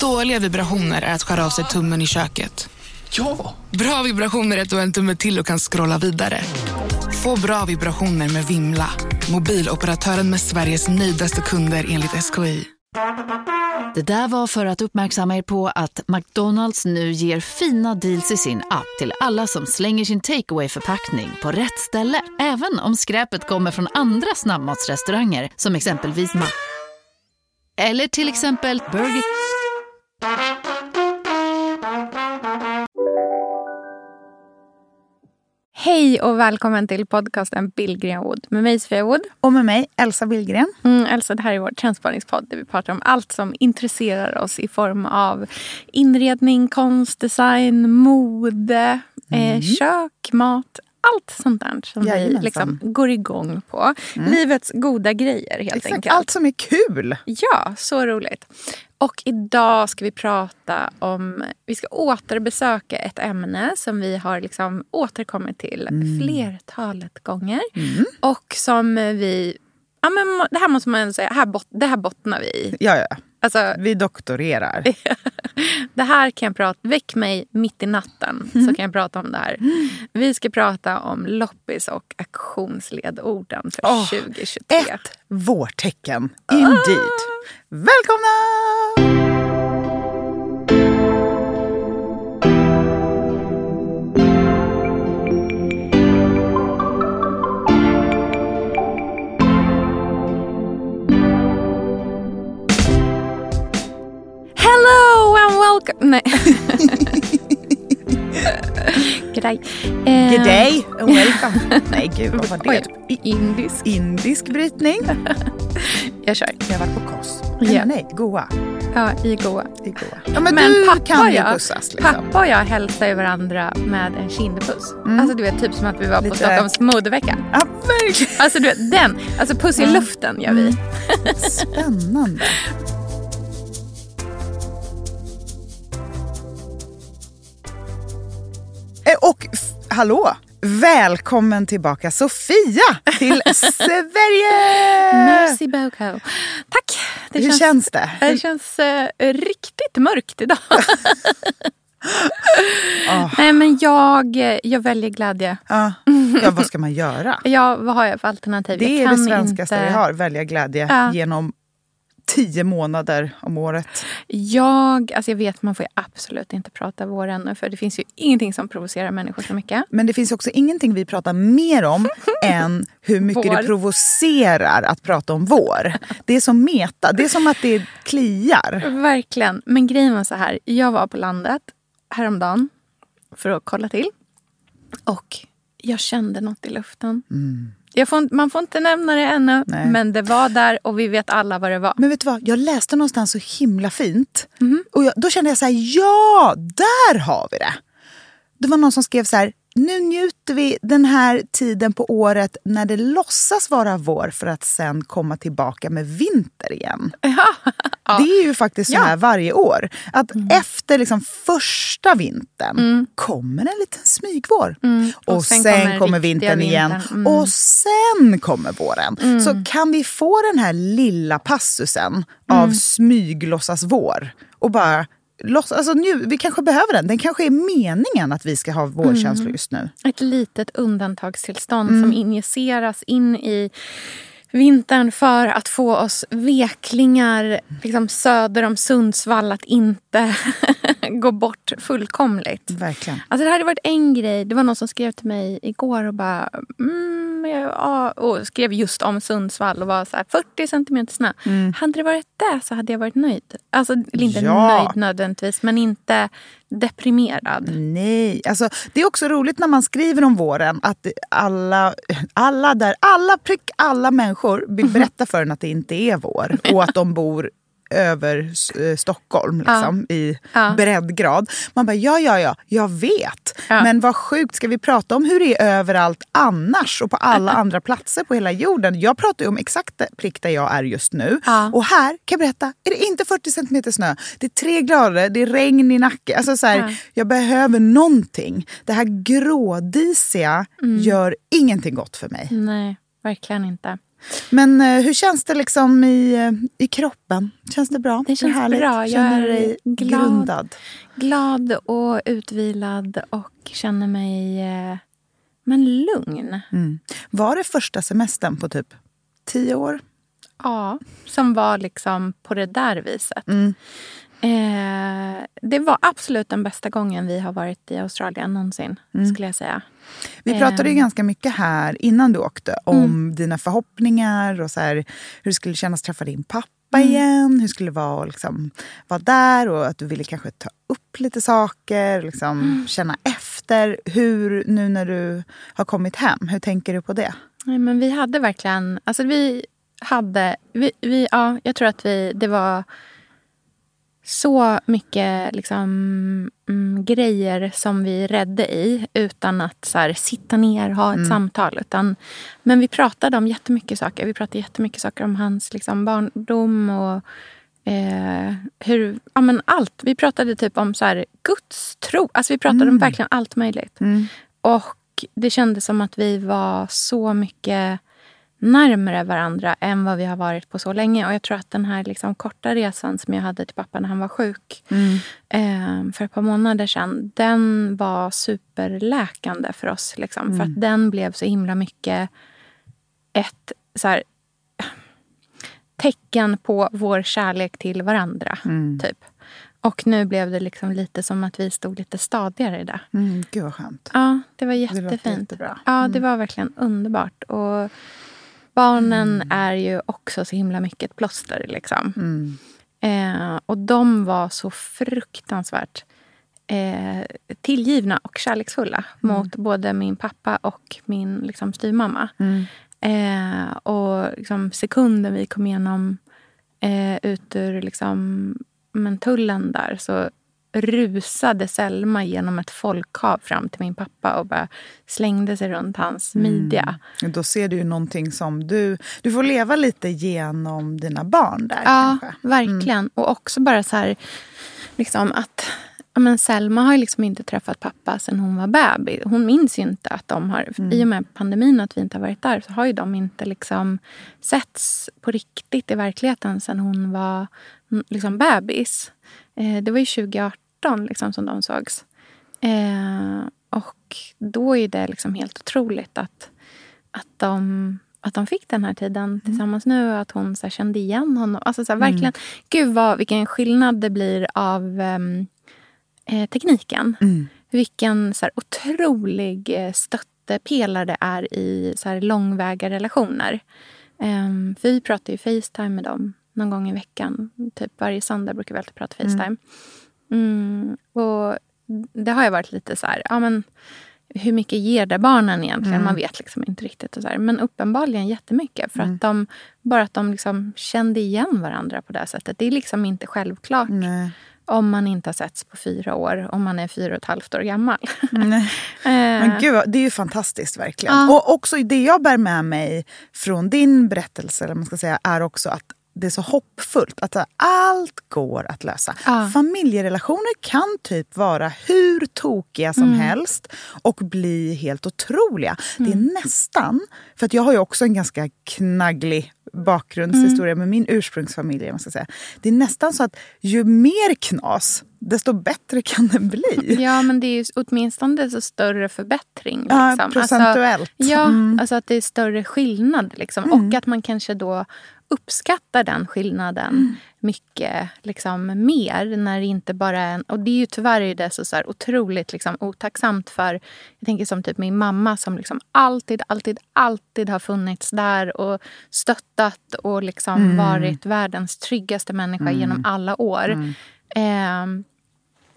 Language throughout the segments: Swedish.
Dåliga vibrationer är att skära av sig tummen i köket. Ja! Bra vibrationer är att du har en tumme till och kan scrolla vidare. Få bra vibrationer med Vimla. Mobiloperatören med Sveriges nöjdaste kunder enligt SKI. Det där var för att uppmärksamma er på att McDonalds nu ger fina deals i sin app till alla som slänger sin takeaway förpackning på rätt ställe. Även om skräpet kommer från andra snabbmatsrestauranger som exempelvis Ma... Eller till exempel Burger... Hej och välkommen till podcasten Billgren Wood med mig Sofia Wood. Och med mig, Elsa Billgren. Mm, Elsa, det här är vår trendspaningspodd där vi pratar om allt som intresserar oss i form av inredning, konst, design, mode, Mm. eh, kök, mat. Allt sånt där som vi Jajamensan. liksom går igång på. Livets goda grejer helt Exakt, enkelt. allt som är kul. Ja, så roligt. Och idag ska vi prata om... Vi ska återbesöka ett ämne som vi har liksom återkommit till flertalet gånger. Och som vi... Ja, men det här måste man säga, här bot, det här bottnar vi i. Ja, ja. Alltså, Vi doktorerar. det här kan jag prata... Väck mig mitt i natten så kan jag prata om det här. Vi ska prata om loppis och auktionsledorden för Åh, 2023. Ett vårtecken. Indeed. Välkomna! Welcome... Nej. G'day. Eh, Good day and welcome. Nej, gud, vad var det? Oj, indisk. Indisk brytning. Jag kör. Jag har varit på Kos. Ja. Nej, Goa. Ja, i Goa. I Goa. Ja, men, Men pappa kan jag- pussas. Liksom. Pappa och jag hälsar ju varandra med en kindpuss. Alltså du vet, typ som att vi var på Lite- Stockholms modevecka. Ja, verkligen. Alltså du vet, den. Alltså puss i luften gör vi. Spännande. Och hallå! Välkommen tillbaka Sofia till Sverige! Merci beaucoup. Tack. Det Hur känns det? Det känns eh, riktigt mörkt idag. Ah. Nej men jag, jag väljer glädje. Ja. ja, vad ska man göra? Ja, vad har jag för alternativ? Det är det svenskaste inte... vi har, välja glädje Ja. genom tio månader om året. Jag, alltså jag vet man får absolut inte prata vår ännu för det finns ju ingenting som provocerar människor så mycket. Men det finns också ingenting vi pratar mer om än hur mycket Vår. det provocerar att prata om vår. Det är som meta, det är som att det kliar. Verkligen. Men grejen var så här, jag var på landet häromdagen för att kolla till. Och jag kände något i luften. Jag får, man får inte nämna det ännu, Mm. Nej. men det var där och vi vet alla vad det var. Men vet du vad, jag läste någonstans så himla fint. Mhm. Och jag, då kände jag så här, ja, där har vi det. Det var någon som skrev så här, nu njuter vi den här tiden på året när det låtsas vara vår för att sen komma tillbaka med vinter igen. Det är ju faktiskt så här varje år. Att Mm. efter liksom första vintern kommer en liten smygvår. Och, Och sen sen, kommer kommer, vintern igen. Mm. Och sen kommer våren. Så kan vi få den här lilla passusen av Mm. smyglåtsas vår och bara låtsas, alltså nu, vi kanske behöver den. Den kanske är meningen att vi ska ha vårkänslor Mm. just nu. Ett litet undantagstillstånd Mm. som injiceras in i vintern för att få oss veklingar liksom söder om Sundsvall att inte gå bort fullkomligt. Verkligen. Alltså det hade varit en grej. Det var någon som skrev till mig igår och bara... Mm, ja, och skrev just om Sundsvall och var så här 40 centimeter snö. Hade det varit det så hade jag varit nöjd. Alltså inte Ja. nöjd nödvändigtvis men inte deprimerad. Nej, alltså, det är också roligt när man skriver om våren att alla, alla, där, alla, prick, alla människor vill Mhm. berätta för en att det inte är vår och att de bor över eh, Stockholm liksom, i Ja. breddgrad. Man bara, ja, ja, ja, jag vet. Ja. Men vad sjukt, ska vi prata om hur det är överallt annars och på alla andra platser på hela jorden? Jag pratar ju om exakt prick där jag är just nu. Ja. Och här, kan jag berätta, är det inte 40 centimeter snö. Det är tre grader, det är regn i nacken. Alltså så här, Ja. Jag behöver någonting. Det här grådisiga Mm. gör ingenting gott för mig. Nej, verkligen inte. Men eh, hur känns det liksom i, eh, i kroppen? Känns det bra? Det känns härligt? bra. Jag Känner du dig glad. grundad? Glad och utvilad och känner mig eh, men lugn. Mm. Var det första semestern på typ tio år? Ja, som var liksom på det där viset. Mm. Eh, det var absolut den bästa gången vi har varit i Australien någonsin. Mm. skulle jag säga. Vi pratade ju Ehm. ganska mycket här innan du åkte om Mm. dina förhoppningar och så här, hur det skulle kännas att träffa din pappa Mm. igen. Hur skulle det vara att liksom, vara där och att du ville kanske ta upp lite saker, liksom, Mm. känna efter. Hur, nu när du har kommit hem, hur tänker du på det? Nej, men vi hade verkligen... Alltså vi hade... Vi, vi, ja, jag tror att vi... Det var så mycket liksom, mm, grejer som vi redde i utan att så här, sitta ner och ha ett samtal. Utan, men vi pratade om jättemycket saker. Vi pratade jättemycket saker om hans liksom, barndom och eh, hur, ja, men allt. Vi pratade typ om så här, Guds tro. Alltså, vi pratade om verkligen allt möjligt. Och det kändes som att vi var så mycket närmare varandra än vad vi har varit på så länge. Och jag tror att den här liksom korta resan som jag hade till pappa när han var sjuk eh, för ett par månader sedan, den var superläkande för oss. Liksom, För att den blev så himla mycket ett så här, tecken på vår kärlek till varandra. Typ. Och nu blev det liksom lite som att vi stod lite stadigare i det. Mm, gud vad skönt. Ja, det var jättefint. jättebra. Ja, det var verkligen underbart. Och barnen är ju också så himla mycket ett plåster. Liksom. Eh, och de var så fruktansvärt eh, tillgivna och kärleksfulla mot både min pappa och min liksom, styvmamma. Eh, och liksom, sekunden vi kom igenom eh, ut ur liksom, men tullen där så rusade Selma genom ett folkhav fram till min pappa och bara slängde sig runt hans midja. Då ser du ju någonting som du... Du får leva lite genom dina barn där Ja, kanske. verkligen. Och också bara så här, liksom att ja, men Selma har ju liksom inte träffat pappa sen hon var bebis. Hon minns ju inte att de har, i och med pandemin, att vi inte har varit där, så har ju de inte liksom setts på riktigt i verkligheten sen hon var mm, liksom bebis. Eh, det var ju 2018 liksom som de sågs. Eh, och då är det liksom helt otroligt att, att, de, att de fick den här tiden tillsammans nu och att hon så här, kände igen honom. Alltså, så här, verkligen, Gud vad, vilken skillnad det blir av ehm, eh, tekniken. Vilken så här, otrolig eh, stöttepelare det är i så här, långväga relationer. Ehm, för vi pratar ju Facetime med dem någon gång i veckan. Typ varje söndag brukar vi alltid prata Facetime. Mm, och det har ju varit lite så här, ja men hur mycket ger det barnen egentligen? Man vet liksom inte riktigt. Och så här. Men uppenbarligen jättemycket. För att de, bara att de liksom kände igen varandra på det sättet. Det är liksom inte självklart. Nej. Om man inte har setts på fyra år, om man är fyra och ett halvt år gammal. Nej. Eh, Men gud, det är ju fantastiskt verkligen. Ja. Och också det jag bär med mig från din berättelse eller man ska säga, är också att det är så hoppfullt. Att allt går att lösa. Ja. Familjerelationer kan typ vara hur tokiga som Mm. helst och bli helt otroliga. Det Mm. är nästan, för att jag har ju också en ganska knagglig bakgrundshistoria med min ursprungsfamilj. Man ska säga. Det är nästan så att ju mer knas, desto bättre kan det bli. Ja, men det är ju åtminstone så större förbättring. Ja, Liksom. procentuellt. Alltså, ja, Mm. alltså att det är större skillnad. Liksom. Och att man kanske då uppskattar den skillnaden Mm. mycket liksom, mer. När det inte bara är en, och det är ju tyvärr är det så, så här, otroligt liksom, otacksamt för jag tänker som typ min mamma som liksom alltid, alltid, alltid har funnits där och stöttat och liksom Mm. varit världens tryggaste människa genom alla år. Mm.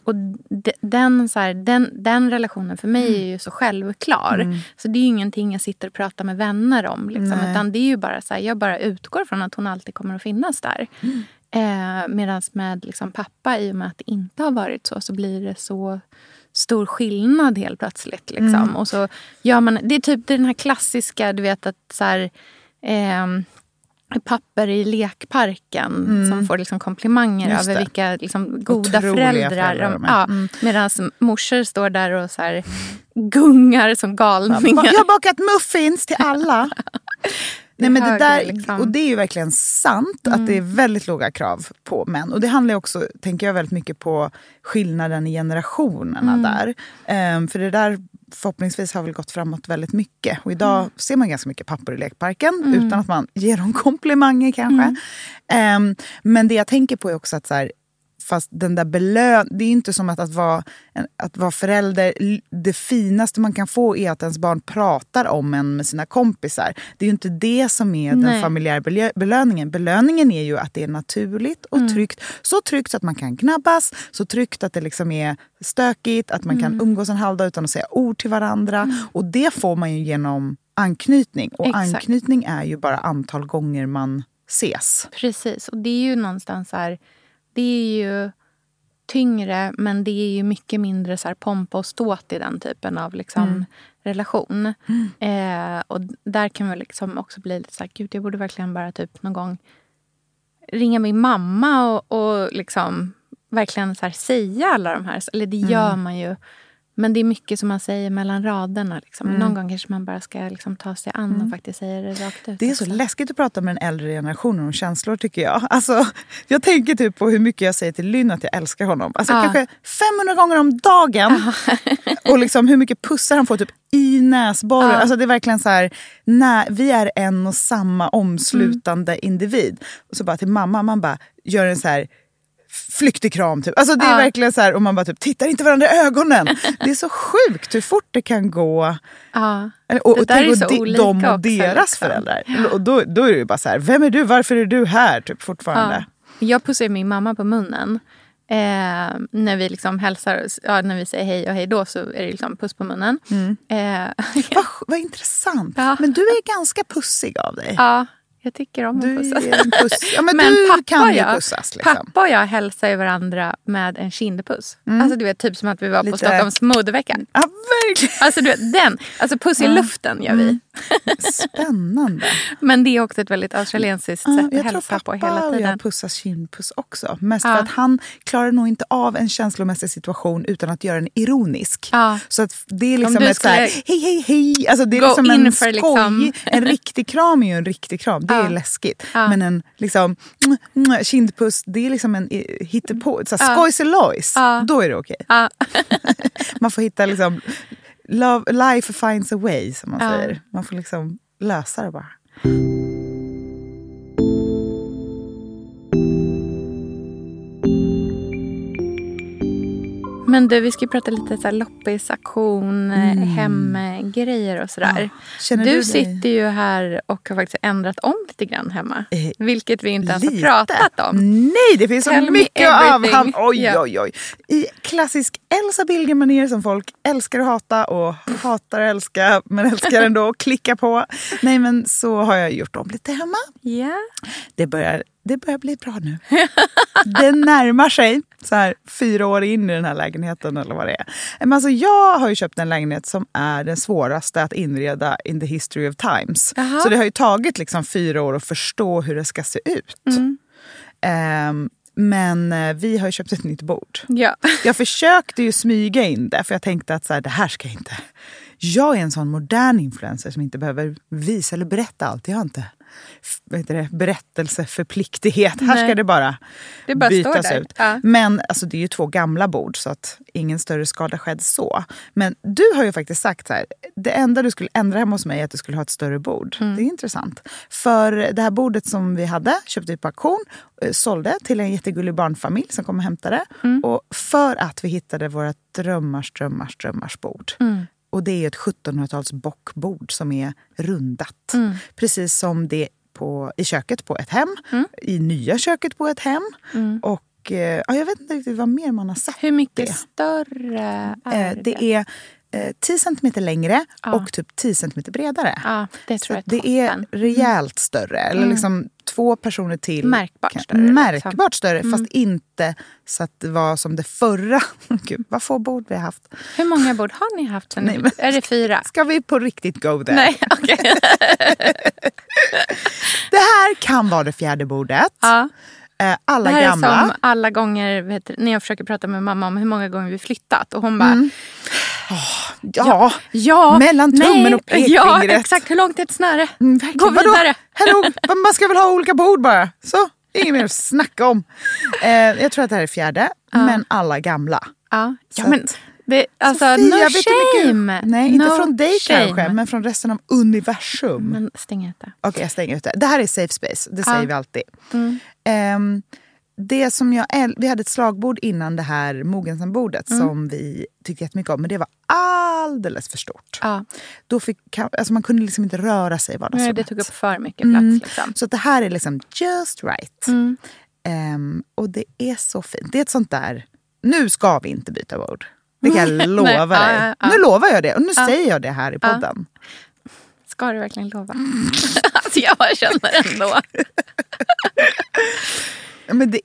Och de, den, så här, den, den relationen för mig är ju så självklar. Så det är ju ingenting jag sitter och pratar med vänner om. Liksom, utan det är ju bara så här, jag bara utgår från att hon alltid kommer att finnas där. Eh, Medan med liksom, pappa, i och med att det inte har varit så, så blir det så stor skillnad helt plötsligt. Liksom. Och så gör man, det är typ den här klassiska, du vet att så här, ehm, papper i lekparken som får liksom komplimanger Just över det. vilka liksom goda Otroliga föräldrar, föräldrar de är. ja, Medan morsor står där och så här gungar som galningar. Jag har bakat muffins till alla. Nej, men det där, liksom. Och det är ju verkligen sant att det är väldigt låga krav på män. Och det handlar också, tänker jag, väldigt mycket på skillnaden i generationerna där. Ehm, för det där förhoppningsvis har väl gått framåt väldigt mycket. Och idag ser man ganska mycket pappor i lekparken utan att man ger dem komplimanger kanske. Ehm, men det jag tänker på är också att så här, Fast den där belön... Det är inte som att, att, vara, att vara förälder. Det finaste man kan få är att ens barn pratar om en med sina kompisar. Det är ju inte det som är den Nej. familjära belö- belöningen. Belöningen är ju att det är naturligt och tryggt. Så tryggt så att man kan knabbas, så tryggt att det liksom är stökigt, att man kan umgås en halvdag utan att säga ord till varandra. Och det får man ju genom anknytning. Och Exakt. anknytning är ju bara antal gånger man ses. Precis, och det är ju någonstans här... Det är ju tyngre, men det är ju mycket mindre så här pompa och ståt i den typen av liksom, relation. Eh, och där kan man liksom också bli lite så här, gud, jag borde verkligen bara typ någon gång ringa min mamma och, och liksom verkligen så här säga alla de här... Eller det gör man ju. Men det är mycket som man säger mellan raderna. Liksom. Någon gång kanske man bara ska liksom ta sig an och faktiskt säga det rakt ut. Det är så läskigt att prata med den äldre generationen om känslor tycker jag. Alltså, jag tänker typ på hur mycket jag säger till Lynn att jag älskar honom. Alltså, Ja. Kanske 500 gånger om dagen. och liksom hur mycket pussar han får typ i näsborren. Ja. Alltså, det är verkligen så här, nej, vi är en och samma omslutande Mm. individ. Och så bara till mamma, man bara gör en så här flyktig kram. Typ. Alltså, det är Ja. verkligen så här, och man bara typ, tittar inte varandra i ögonen. det är så sjukt hur fort det kan gå. Ja. Och, och tänk och de, de och också, deras liksom. föräldrar. Och då, då är det ju bara så här, vem är du? Varför är du här? Typ fortfarande. Ja. Jag pussar min mamma på munnen. Eh, när vi liksom hälsar, ja, när vi säger hej och hej då så är det liksom puss på munnen. Eh, Vad, vad intressant. Ja. Men du är ganska pussig av dig. ja, jag tycker om Du att pussas. en puss. Ja, men, Men du pappa kan jag, pussas. Liksom. Pappa och jag hälsar varandra med en kindpuss. Alltså du vet typ som att vi var Lite- på Stockholms modevecka. Ja, verkligen. Alltså du vet den. Alltså puss i luften gör vi. Spännande. Men det är också ett väldigt australiensiskt Ja, sätt att jag tror hälsa på pappa hela och tiden. jag pussas kindpuss också. Mest Ja. för att han klarar nog inte av en känslomässig situation utan att göra den ironisk. Ja. Så att det är liksom ett så här, skulle hej hej hej. Alltså det är gå liksom en för skoj. liksom- En riktig kram är ju en riktig kram. Det är läskigt. Men en liksom, mm, mm, kindpuss, det är liksom en hittepå. Så här, Ja. Skojselojs. Ja. Då är det okej. Ja. Man får hitta liksom, love, life finds a way som man säger. Man får liksom lösa det bara. Men du, vi ska ju prata lite så här loppisaktion, mm. hemgrejer och sådär. Ja. Du, du sitter ju här och har faktiskt ändrat om lite grann hemma. Eh, vilket vi inte ens har Lite. pratat om. Nej, det finns så Tell me mycket att avhandla. Oj, Ja. oj, oj. I klassisk Elsa Billgren-manér som folk älskar att hata och hatar att älska men älskar ändå att klicka på. Nej, men så har jag gjort om lite hemma. Ja. Det börjar, det börjar bli bra nu. Det närmar sig. Så här, fyra år in i den här lägenheten eller vad det är. Men alltså, jag har ju köpt en lägenhet som är den svåraste att inreda in the history of times. Jaha. Så det har ju tagit liksom fyra år att förstå hur det ska se ut. Ehm, men eh, vi har ju köpt ett nytt bord. ja. Jag försökte ju smyga in det för jag tänkte att så här, det här ska jag inte... Jag är en sån modern influencer som inte behöver visa eller berätta allt. Jag har inte vad heter det, berättelseförpliktighet. Här ska det bara, Det bara bytas ut. Ja. Men alltså, det är ju två gamla bord så att ingen större skada skedde så. Men du har ju faktiskt sagt så här, det enda du skulle ändra hemma hos mig är att du skulle ha ett större bord. Mm. Det är intressant. För det här bordet som vi hade, köpte vi på auktion, eh, sålde till en jättegullig barnfamilj som kom och hämtade. Mm. Och för att vi hittade våra drömmars, drömmars, drömmars bord. Mm. Och det är ett 1700-tals bockbord som är rundat. Mm. Precis som det på, i köket på ett hem, Mm. i nya köket på ett hem. Och eh, ja, jag vet inte riktigt vad mer man har sett. Hur mycket det. större Eh, är det är eh, 10 centimeter längre Ja. och typ 10 centimeter bredare. Ja, det Så tror jag att det är toppen. rejält större. Eller liksom två personer till. Märkbart större, liksom. Märkbart större, fast inte så att det var som det förra. Gud, vad få bord vi har haft. Hur många bord har ni haft? Nej, men- Är det fyra? Ska vi på riktigt go there? Nej, okej. Det här kan vara det fjärde bordet. ja. Eh, alla Det här gamla. är som alla gånger vet, när jag försöker prata med mamma om hur många gånger vi flyttat. Och hon bara, Ja, Ja, mellan tummen nej, och pekfingret. Ja, exakt. Hur långt är ett snöre? Mm, Gå. Vadå? vidare. Hallå, man ska väl ha olika bord bara. Så, inget mer att snacka om. Eh, jag tror att det här är fjärde, men alla gamla. Ja, ja men det, alltså, Sofia, no shame. mycket- Nej, inte No från dig shame. kanske, men från resten av universum. Men stäng ute. Okej, jag stänger ute. Det här är safe space, det säger vi alltid. Mm. Ehm, det som jag, vi hade ett slagbord innan det här Mogensambordet Mm. som vi tyckte jättemycket om, men det var alldeles för stort. Ja, Då fick, alltså man kunde liksom inte röra sig i nej, vardagsrummet. det tog upp för mycket plats. Mm. Liksom. Så det här är liksom just right. Mm. Ehm, och det är så fint. Det är ett sånt där, nu ska vi inte byta bord. Det kan jag lova Nej, dig. ja, ja. Nu lovar jag det och nu säger jag det här i podden. Ska du verkligen lova? alltså, jag känner ändå.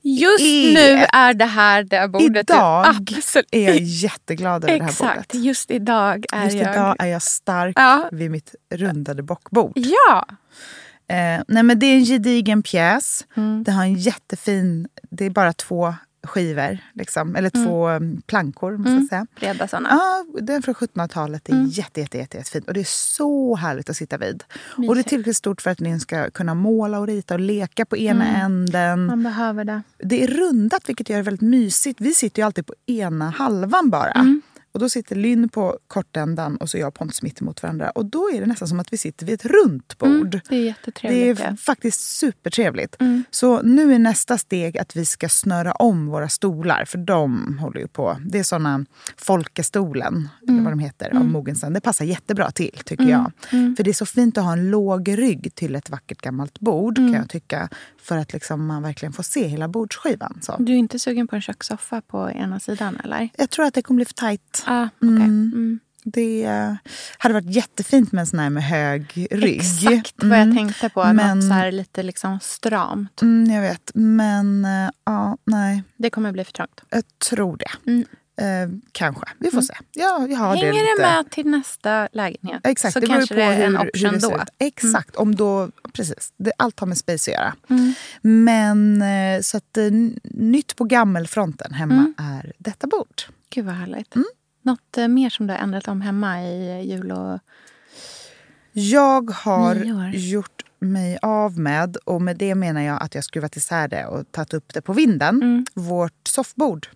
Just är nu är det här det bordet Idag absolut... är jag jätteglad över det här Exakt, bordet. just idag är Just jag... idag är jag stark Ja. vid mitt rundade bockbord. Ja! Eh, nej men det är en gedigen pjäs. Mm. Det har en jättefin... Det är bara två skivor, liksom, eller två mm. plankor. Man ska Mm. säga. Breda såna. Ja, den från 1700-talet. Det är Mm. jätte, jätte, jätte, jättefint. Och det är så härligt att sitta vid. Och det är Mysigt. tillräckligt stort för att ni ska kunna måla och rita och leka på ena änden. Man behöver det. Det är rundat vilket gör det väldigt mysigt. Vi sitter ju alltid på ena halvan bara. Mm. Och då sitter Lynn på kortändan och så jag och Pontus mitt emot varandra. Och då är det nästan som att vi sitter vid ett runt bord. Mm, det är Det jättetrevligt. är ja. faktiskt supertrevligt. Mm. Så nu är nästa steg att vi ska snöra om våra stolar. För de håller ju på. Det är såna Folkestolen, eller vad de heter, av Mogensen. Det passar jättebra till tycker jag. För det är så fint att ha en låg rygg till ett vackert gammalt bord kan jag tycka. För att liksom man verkligen får se hela bordsskivan. Så. Du är inte sugen på en kökssoffa på ena sidan eller? Jag tror att det kommer bli för tajt. Ah, okej. Mm. Det eh, hade varit jättefint med en sån här med hög rygg. Exakt vad jag tänkte på. Men- Något så här lite liksom stramt. Mm, jag vet, men eh, ja, nej. Det kommer bli för trångt. Jag tror det. Mm. Eh, kanske. Vi får se. Ja, jag har det Hänger det lite. med till nästa lägenhet Exakt, så det kanske på det är hur, en option det då. Mm. ut. Exakt, om då, precis. Det, allt har med space att göra. Men eh, så att eh, nytt på gammelfronten hemma Mm. är detta bord. Gud vad härligt. Något eh, mer som du har ändrat om hemma i jul och... Jag har Nyår. gjort mig av med, och med det menar jag att jag skruvat isär det och tagit upp det på vinden, Mm. vårt soffbord.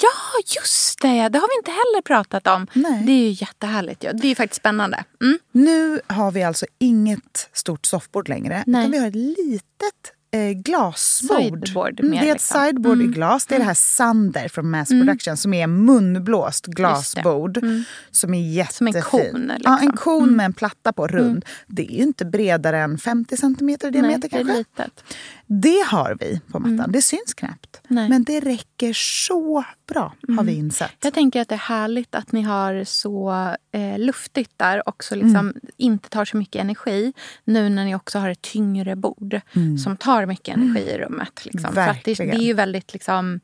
Ja, just det! Det har vi inte heller pratat om. Nej. Det är ju jättehärligt. Ja. Det är ju faktiskt spännande. Mm. Nu har vi alltså inget stort soffbord längre, Nej. utan vi har ett litet eh, glasbord. Sideboard Mm, det är ett liksom. sideboard i glas. Det är det här Sander från Mass Production som är munblåst glasbord. Som är jättefint. Som en kon, Ja, liksom. en kon med en platta på, rund. Det är ju inte bredare än 50 centimeter i Nej, diameter det är kanske. litet. Det har vi på mattan. Det syns knappt. Nej. Men det räcker så bra, har vi insett. Jag tänker att det är härligt att ni har så eh, luftigt där och liksom Mm. inte tar så mycket energi nu när ni också har ett tyngre bord som tar mycket energi i rummet. Liksom. För att det, det Mm. Är ju väldigt liksom,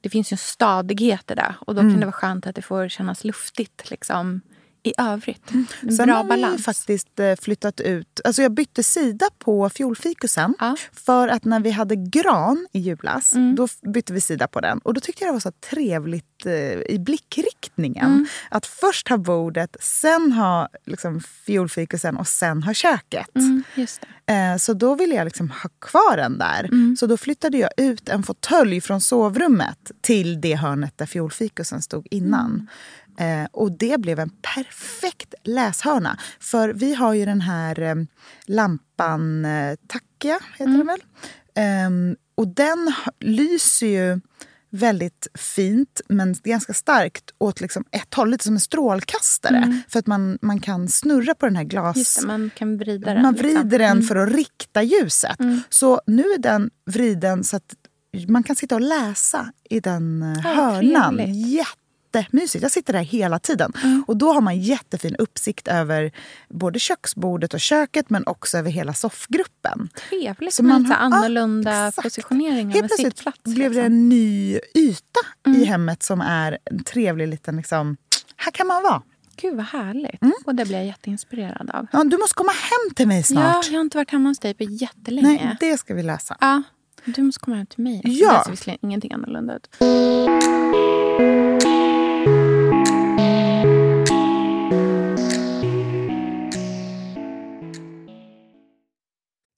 det finns ju en stadighet i det och då Mm. kan det vara skönt att det får kännas luftigt liksom, i övrigt. En Mm. Sen bra har vi balans. faktiskt eh, flyttat ut... Alltså jag bytte sida på fiolfikusen. Ja. För att när vi hade gran i julas, Mm. då bytte vi sida på den. Och då tyckte jag det var så trevligt eh, i blickriktningen. Mm. Att först ha bordet, sen ha liksom, fiolfikusen och sen ha köket. Mm, just det. Eh, Så då ville jag liksom ha kvar den där. Mm. Så då flyttade jag ut en fåtölj från sovrummet till det hörnet där fiolfikusen stod innan. Eh, och det blev en perfekt läshörna. För vi har ju den här eh, lampan eh, Takia, heter den väl? Ehm, och den lyser ju väldigt fint men ganska starkt åt liksom ett håll, lite som en strålkastare. För att man, man kan snurra på den här glas... Just det, man kan vrida den. Man liksom. vrider den för att rikta ljuset. Så nu är den vriden så att man kan sitta och läsa i den eh, Ja, hörnan. trevligt. Jättemysigt. Jag sitter där hela tiden. Och då har man jättefin uppsikt över både köksbordet och köket men också över hela soffgruppen. Trevligt Så med man lite har- annorlunda ja, exakt. positioneringar Helt med plötsligt sittplats. blev det liksom. en ny yta i hemmet som är en trevlig liten... Liksom, här kan man vara. Gud vad härligt. Mm. Och det blir jag jätteinspirerad av. Ja, du måste komma hem till mig Ja, snart. jag har inte varit hemma hos dig på jättelänge. Nej, det ska vi läsa. Ja, du måste komma hem till mig. Ja. Det ser visserligen ingenting annorlunda ut.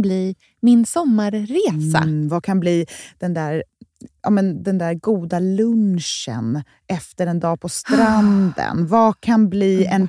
bli min sommarresa? Mm, vad kan bli den där, ja, men den där goda lunchen efter en dag på stranden? Vad kan bli en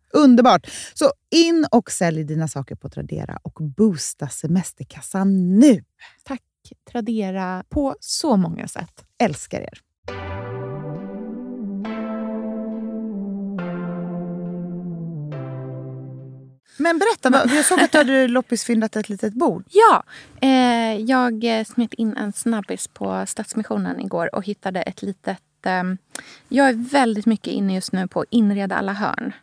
Underbart! Så in och sälj dina saker på Tradera och boosta semesterkassan nu. Tack Tradera på så många sätt. Älskar er! Men berätta, jag såg att du hade loppisfyndat ett litet bord. Ja, eh, jag eh, smet in en snabbis på Stadsmissionen igår och hittade ett litet... Eh, jag är väldigt mycket inne just nu på att inreda alla hörn.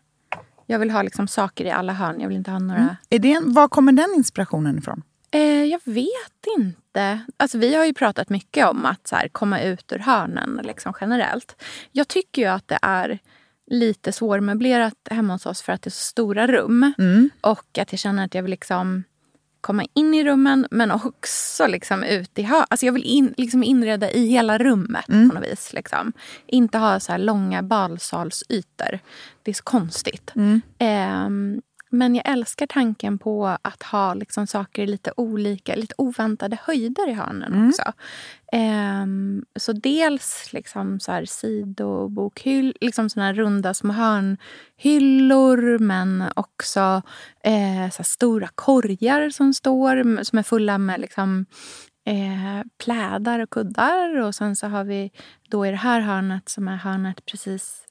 Jag vill ha liksom saker i alla hörn. Jag vill inte ha några... Är det en, var kommer den inspirationen ifrån? Eh, jag vet inte. Alltså, vi har ju pratat mycket om att så här, komma ut ur hörnen liksom, generellt. Jag tycker ju att det är lite svårmöblerat hemma hos oss för att det är så stora rum. Och att jag känner att jag vill liksom komma in i rummen men också liksom ut i hörn. Alltså jag vill in, liksom inreda i hela rummet på något vis. Liksom. Inte ha så här långa balsalsytor. Det är så konstigt. Ehm, men jag älskar tanken på att ha liksom saker i lite olika, lite oväntade höjder i hörnen också. Ehm, så dels liksom så här sidobokhyll, liksom såna här runda små hörnhyllor men också eh, så stora korgar som står som är fulla med liksom, eh, plädar och kuddar. Och sen så har vi då i det här hörnet som är hörnet precis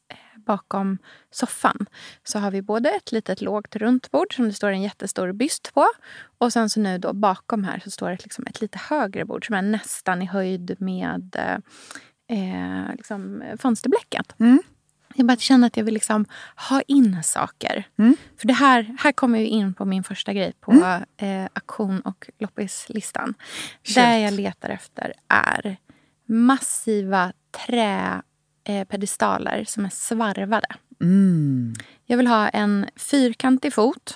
bakom soffan så har vi både ett litet lågt runt bord som det står en jättestor byst på. Och sen så nu då bakom här så står det liksom ett lite högre bord som är nästan i höjd med eh, liksom fönsterblecket. Jag bara känner att jag vill liksom ha in saker. För det här, här kommer vi in på min första grej på eh, auktion och loppislistan. Det jag letar efter är massiva träpedestaler som är svarvade. Jag vill ha en fyrkantig fot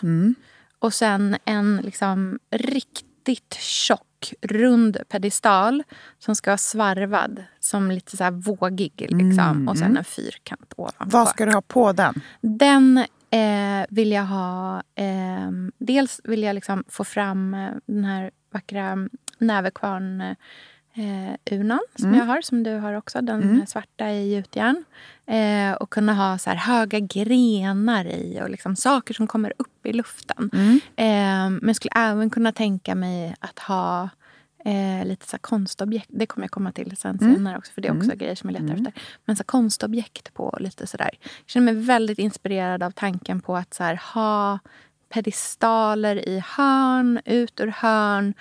och sen en liksom riktigt tjock, rund pedestal som ska vara svarvad som lite så vågig. Liksom. Och sen en fyrkant ovanpå. Vad ska du ha på den? Den eh, vill jag ha... Eh, dels vill jag liksom få fram eh, den här vackra näverkvarn eh, urnan som jag har, som du har också. Den här svarta i gjutjärn. Eh, och kunna ha så höga grenar i och liksom saker som kommer upp i luften. Eh, men jag skulle även kunna tänka mig att ha Eh, lite så konstobjekt. Det kommer jag komma till sen senare också. För det är också grejer som jag letar efter. Men så konstobjekt på lite sådär. Jag känner mig väldigt inspirerad av tanken på att så här, ha pedestaler i hörn, ut ur hörn,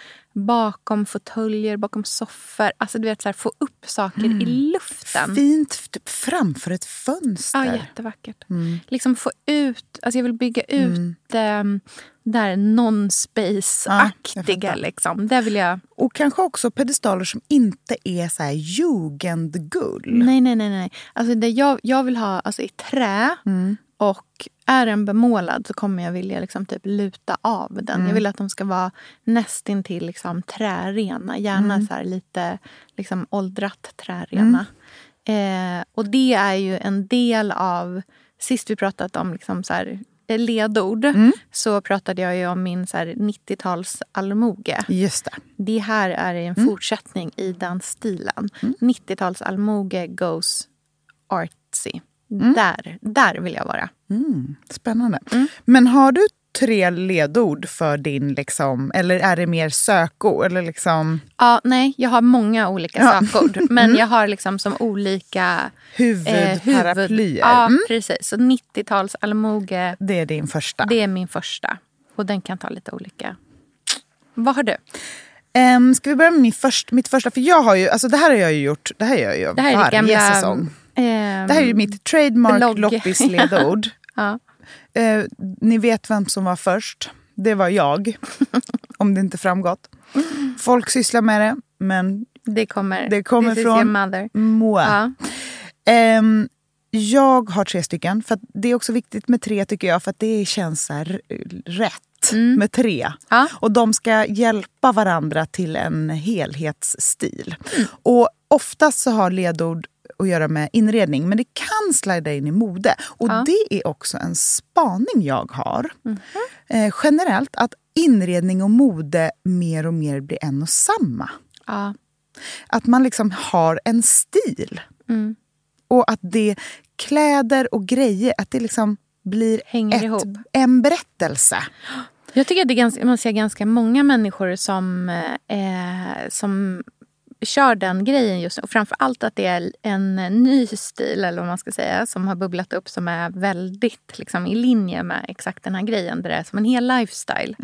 bakom fåtöljer, bakom soffor. Alltså du vet, så här, få upp saker i luften. Fint typ framför ett fönster. Ja, jättevackert. Liksom få ut, alltså jag vill bygga ut mm. där non-space-aktiga. Ja, liksom. Det vill jag... Och kanske också pedestaler som inte är så här jugendgull. Nej, nej, nej. nej. Alltså det jag, jag vill ha alltså i trä och är den bemålad så kommer jag vilja liksom typ luta av den. Jag vill att de ska vara nästintill liksom trärena. Gärna så här lite liksom åldrat trärena. Eh, och det är ju en del av... Sist vi pratat om liksom så här, eh, ledord Mm. så pratade jag ju om min så här 90-tals allmoge. Just det. Det här är en Mm. fortsättning i den stilen. 90-tals allmoge goes artsy. Mm. Där, där vill jag vara. Spännande. Mm. Men har du tre ledord för din, liksom, eller är det mer sökord? Eller liksom Ja, nej, jag har många olika Ja. Mm. sökord. Men jag har liksom som olika eh, huvudparaplyer? Ja, Mm. precis. Så 90-tals allmoge, Det är din första. det är min första. Och den kan ta lite olika. Vad har du? Um, ska vi börja med min först, mitt första? För jag har ju, alltså det här har jag ju gjort, det här gör jag ju Det här är varje gamla... säsong. ehm, Det här är ju mitt trademark loppisledord. ja. Eh, ni vet vem som var först. Det var jag. om det inte framgått. Folk sysslar med det, men Det kommer, Det kommer this från- mother. moi. Ja. Ehm, jag har tre stycken. För det är också viktigt med tre tycker jag. För att det känns så här rätt med tre. Mm. Ja. Och de ska hjälpa varandra till en helhetsstil. Och oftast så har ledord att göra med inredning. Men det kan slida in i mode. Och Ja. det är också en spaning jag har. Mhm. Eh, generellt att inredning och mode mer och mer blir en och samma. Ja. Att man liksom har en stil. Mm. Och att det kläder och grejer, att det liksom blir Hänger ett, ihop. en berättelse. Jag tycker att det ganska, man ser ganska många människor som, eh, som kör den grejen just nu. Och framför allt att det är en ny stil, eller vad man ska säga, som har bubblat upp som är väldigt liksom, i linje med exakt den här grejen. Det är som en hel lifestyle.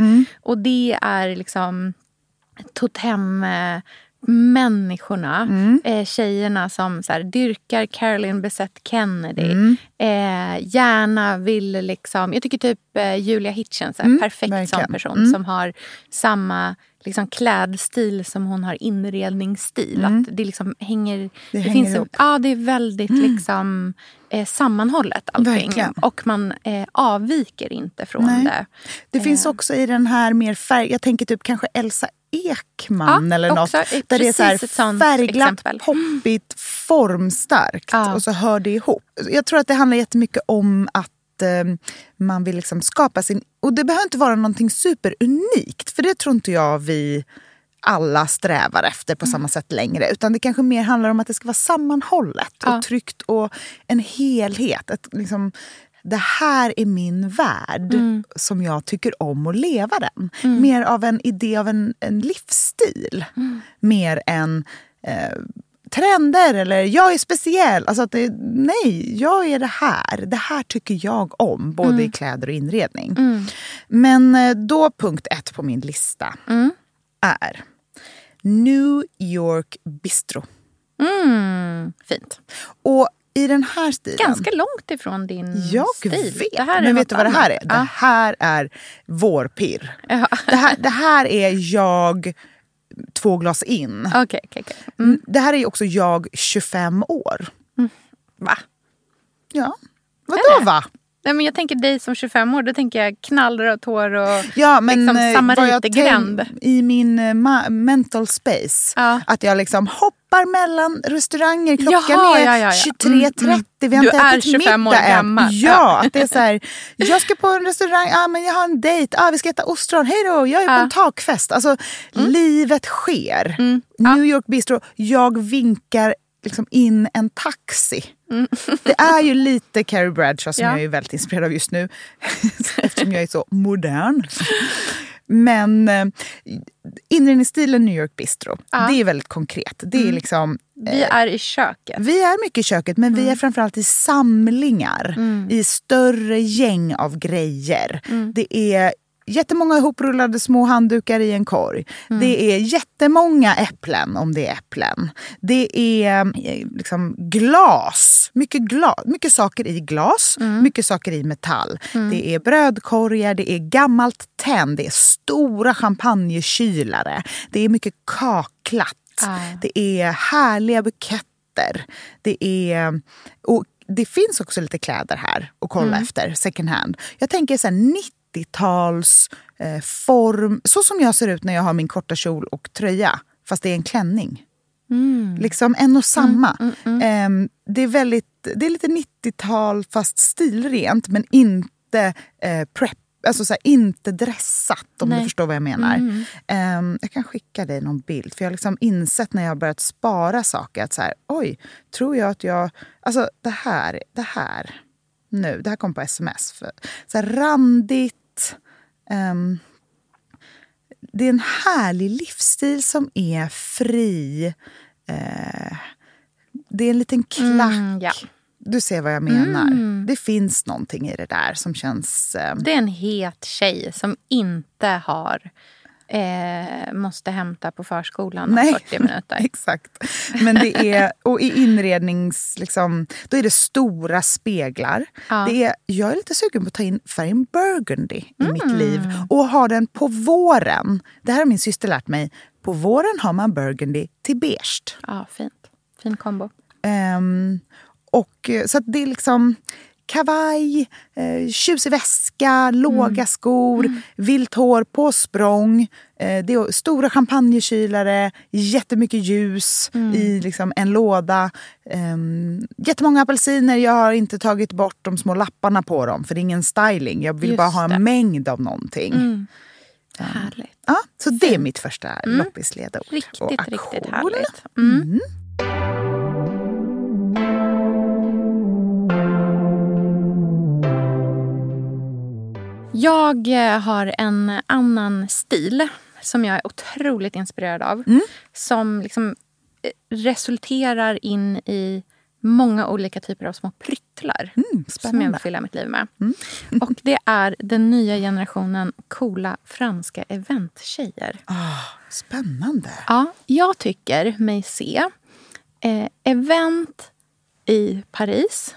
Och det är liksom totem... Eh, människorna, eh, tjejerna som så här, dyrkar Caroline Bessette Kennedy. Eh, gärna vill liksom... Jag tycker typ eh, Julia Hitchens är en perfekt verkligen. person som har samma liksom, klädstil som hon har inredningsstil. Att det liksom hänger... Det, hänger finns ihop. ja, det är väldigt liksom, eh, sammanhållet allting. Verkligen. Och man eh, avviker inte från Nej. det. Det finns också i den här mer färg... Jag tänker typ kanske Elsa Ekman Ja, eller något. också, eh, Där det är så här färgglatt, exempel. poppigt, formstarkt. Ja. Och så hör det ihop. Jag tror att det handlar jättemycket om att eh, man vill liksom skapa sin... Och det behöver inte vara någonting superunikt. För det tror inte jag vi alla strävar efter på samma sätt längre. Utan det kanske mer handlar om att det ska vara sammanhållet Ja. och tryggt och en helhet. Ett, liksom, det här är min värld som jag tycker om att leva den. Mer av en idé av en, en livsstil. Mer än eh, trender eller jag är speciell. Alltså att det, nej, jag är det här. Det här tycker jag om, både i kläder och inredning. Men eh, då punkt ett på min lista är New York Bistro. Mm, fint. Och i den här stilen... Ganska långt ifrån din Jag stil. vet. Det här är men vet du vad det här är? annat. Det här är vårpirr. Ja. Det, här, det här är jag två glas in. Okej, okej, okej. Mm. Det här är också jag 25 år. Va? Ja. Vadå va? Nej, men jag tänker dig som 25 år, då tänker jag knallrött hår och Ja, men liksom eh, tänk- i min eh, ma- mental space. Ja. Att jag liksom hoppar mellan restauranger. Klockan Jaha, är ja, ja, ja. 23.30. Vi har Du inte är ätit 25 år än. gammal. Ja, att det är så här. Jag ska på en restaurang, ah, men jag har en dejt, ah, vi ska äta ostron, hej då, jag är på en takfest. Alltså, livet sker. New York Bistro, jag vinkar liksom in en taxi. Det är ju lite Carrie Bradshaw som Ja. jag är väldigt inspirerad av just nu. Eftersom jag är så modern. Men eh, inredningsstilen New York Bistro, det är väldigt konkret. Det är liksom, Vi är i köket. vi är mycket i köket men vi är framförallt i samlingar. I större gäng av grejer. Det är jättemånga ihoprullade små handdukar i en korg. Det är jättemånga äpplen om det är äpplen. Det är eh, liksom glas. Mycket, glas. mycket saker i glas, mycket saker i metall. Det är brödkorgar, det är gammalt tenn, det är stora champagnekylare. Det är mycket kaklat. Ah. Det är härliga buketter. Det är... Och det finns också lite kläder här att kolla efter, second hand. Jag tänker så här 90-tals eh, form, så som jag ser ut när jag har min korta kjol och tröja. Fast det är en klänning. Liksom en och samma. Ehm, det, är väldigt, det är lite 90-tal fast stilrent men inte eh, prep Alltså så här, inte dressat om Nej. du förstår vad jag menar. Ehm, jag kan skicka dig någon bild. För jag har liksom insett när jag har börjat spara saker att så här, oj, tror jag att jag... Alltså det här, det här. Nu, det här kom på sms. För, så här, randigt. Ehm, det är en härlig livsstil som är fri. Eh, det är en liten klack. Mm, ja. Du ser vad jag menar. Det finns någonting i det där som känns... Eh, Det är en het tjej som inte har eh, måste hämta på förskolan om Nej. 40 minuter. Exakt. Men det är, och i inrednings... Liksom, då är det stora speglar. Ja. Det är, jag är lite sugen på att ta in färgen burgundy i mitt Mm. liv och ha den på våren. Det här har min syster lärt mig. På våren har man burgundy till beige. Ja, fint. Fin kombo. Ehm, och, eh, så det är liksom kavaj, eh, tjusig väska, låga skor, vilt hår på språng. Eh, det är stora champagnekylare, jättemycket ljus i liksom en låda. Um, jättemånga apelsiner. Jag har inte tagit bort de små lapparna på dem för det är ingen styling. Jag vill Just bara ha en det. mängd av någonting. Härligt. Ja, så det är mitt första loppisledord. Riktigt, Och riktigt härligt. Jag eh, har en annan stil som jag är otroligt inspirerad av. Som liksom eh, resulterar in i många olika typer av små pryttlar. som jag vill fylla mitt liv med. Och det är den nya generationen coola franska eventtjejer. Ah, spännande. Ja, jag tycker mig se eh, event i Paris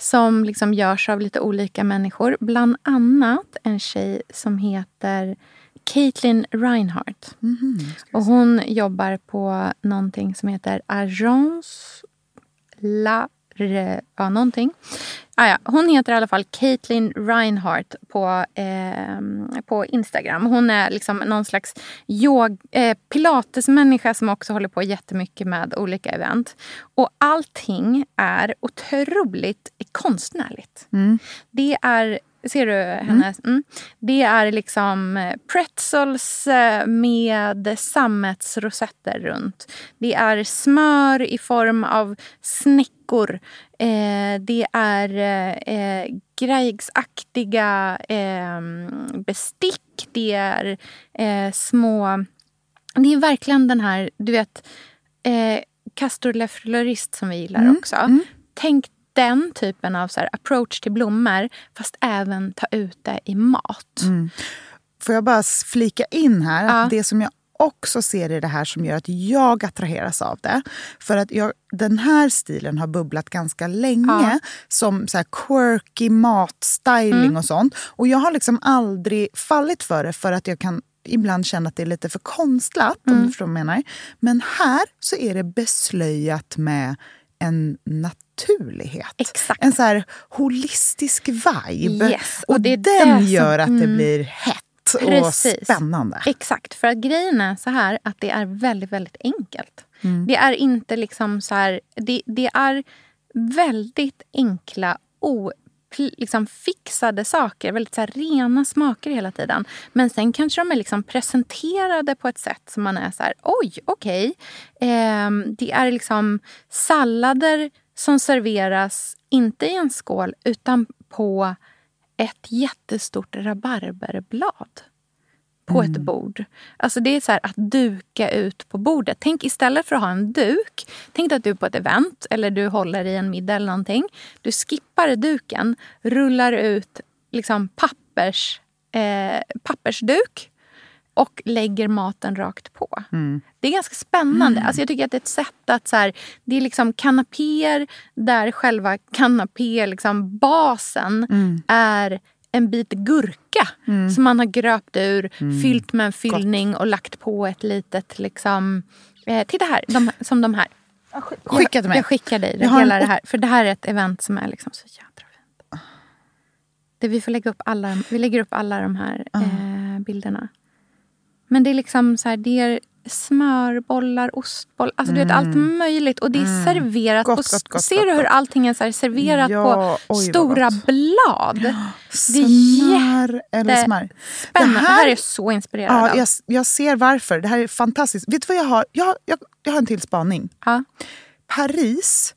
som liksom görs av lite olika människor. Bland annat en tjej som heter Caitlin Reinhardt. Och hon jobbar på någonting som heter Agence La... Ja, någonting. Ah, ja. Hon heter i alla fall Caitlin Reinhardt på, eh, på Instagram. Hon är liksom någon slags yog, eh, pilatesmänniska som också håller på jättemycket med olika event. Och allting är otroligt konstnärligt. Det är Ser du henne? Mm. Det är liksom eh, pretzels eh, med sammetsrosetter runt. Det är smör i form av snäckor. Eh, det är eh, grejksaktiga eh, bestick. Det är eh, små... Det är verkligen den här, du vet, eh, Castor Le Fleurist som vi gillar också. Tänk den typen av så här, approach till blommor fast även ta ut det i mat. Får jag bara flika in här Ja. att det som jag också ser i det här som gör att jag attraheras av det. För att jag, den här stilen har bubblat ganska länge Ja. som så quirky matstyling Mm. och sånt. Och jag har liksom aldrig fallit för det för att jag kan ibland känna att det är lite för konstlat. Mm. Om du förstår vad jag menar. Men här så är det beslöjat med en naturlighet. Exakt. En så här holistisk vibe. Yes, och och det den det som- gör att det mm. blir hett och Precis. spännande. Exakt, för att grejen är så här att det är väldigt, väldigt enkelt. Mm. Det är inte liksom så här... Det, det är väldigt enkla, o, liksom fixade saker. Väldigt så rena smaker hela tiden. Men sen kanske de är liksom presenterade på ett sätt som man är så här... Oj, okej. Ehm, det är liksom sallader som serveras, inte i en skål, utan på ett jättestort rabarberblad på ett bord. Alltså det är så här att duka ut på bordet. Tänk istället för att ha en duk. Tänk att du är på ett event eller du håller i en middag eller någonting. Du skippar duken, rullar ut liksom pappers, eh, pappersduk och lägger maten rakt på. Det är ganska spännande. Alltså jag tycker att det är ett sätt att... Så här, det är liksom kanapéer där själva kanapé, liksom basen är en bit gurka som man har gröpt ur, fyllt med en fyllning och lagt på ett litet... Liksom, eh, titta här, de, som de här. Skicka till mig. Jag skickar dig Jag har en hela det här. För det här är ett event som är liksom så jädra fint. Det vi, får lägga upp alla, vi lägger upp alla de här eh, bilderna. Men det är liksom så här, det är smörbollar, ostbollar, alltså du vet allt möjligt. Och det är serverat Mm. Gott, på... gott, gott, ser du hur allting är så här serverat Ja, på oj, stora blad? Det är Smör eller smör. jättespännande. Det här, är så inspirerad Ja, jag, jag ser varför. Det här är fantastiskt. Vet du vad jag har? Jag, har- jag, jag har en till spaning. Ja. Paris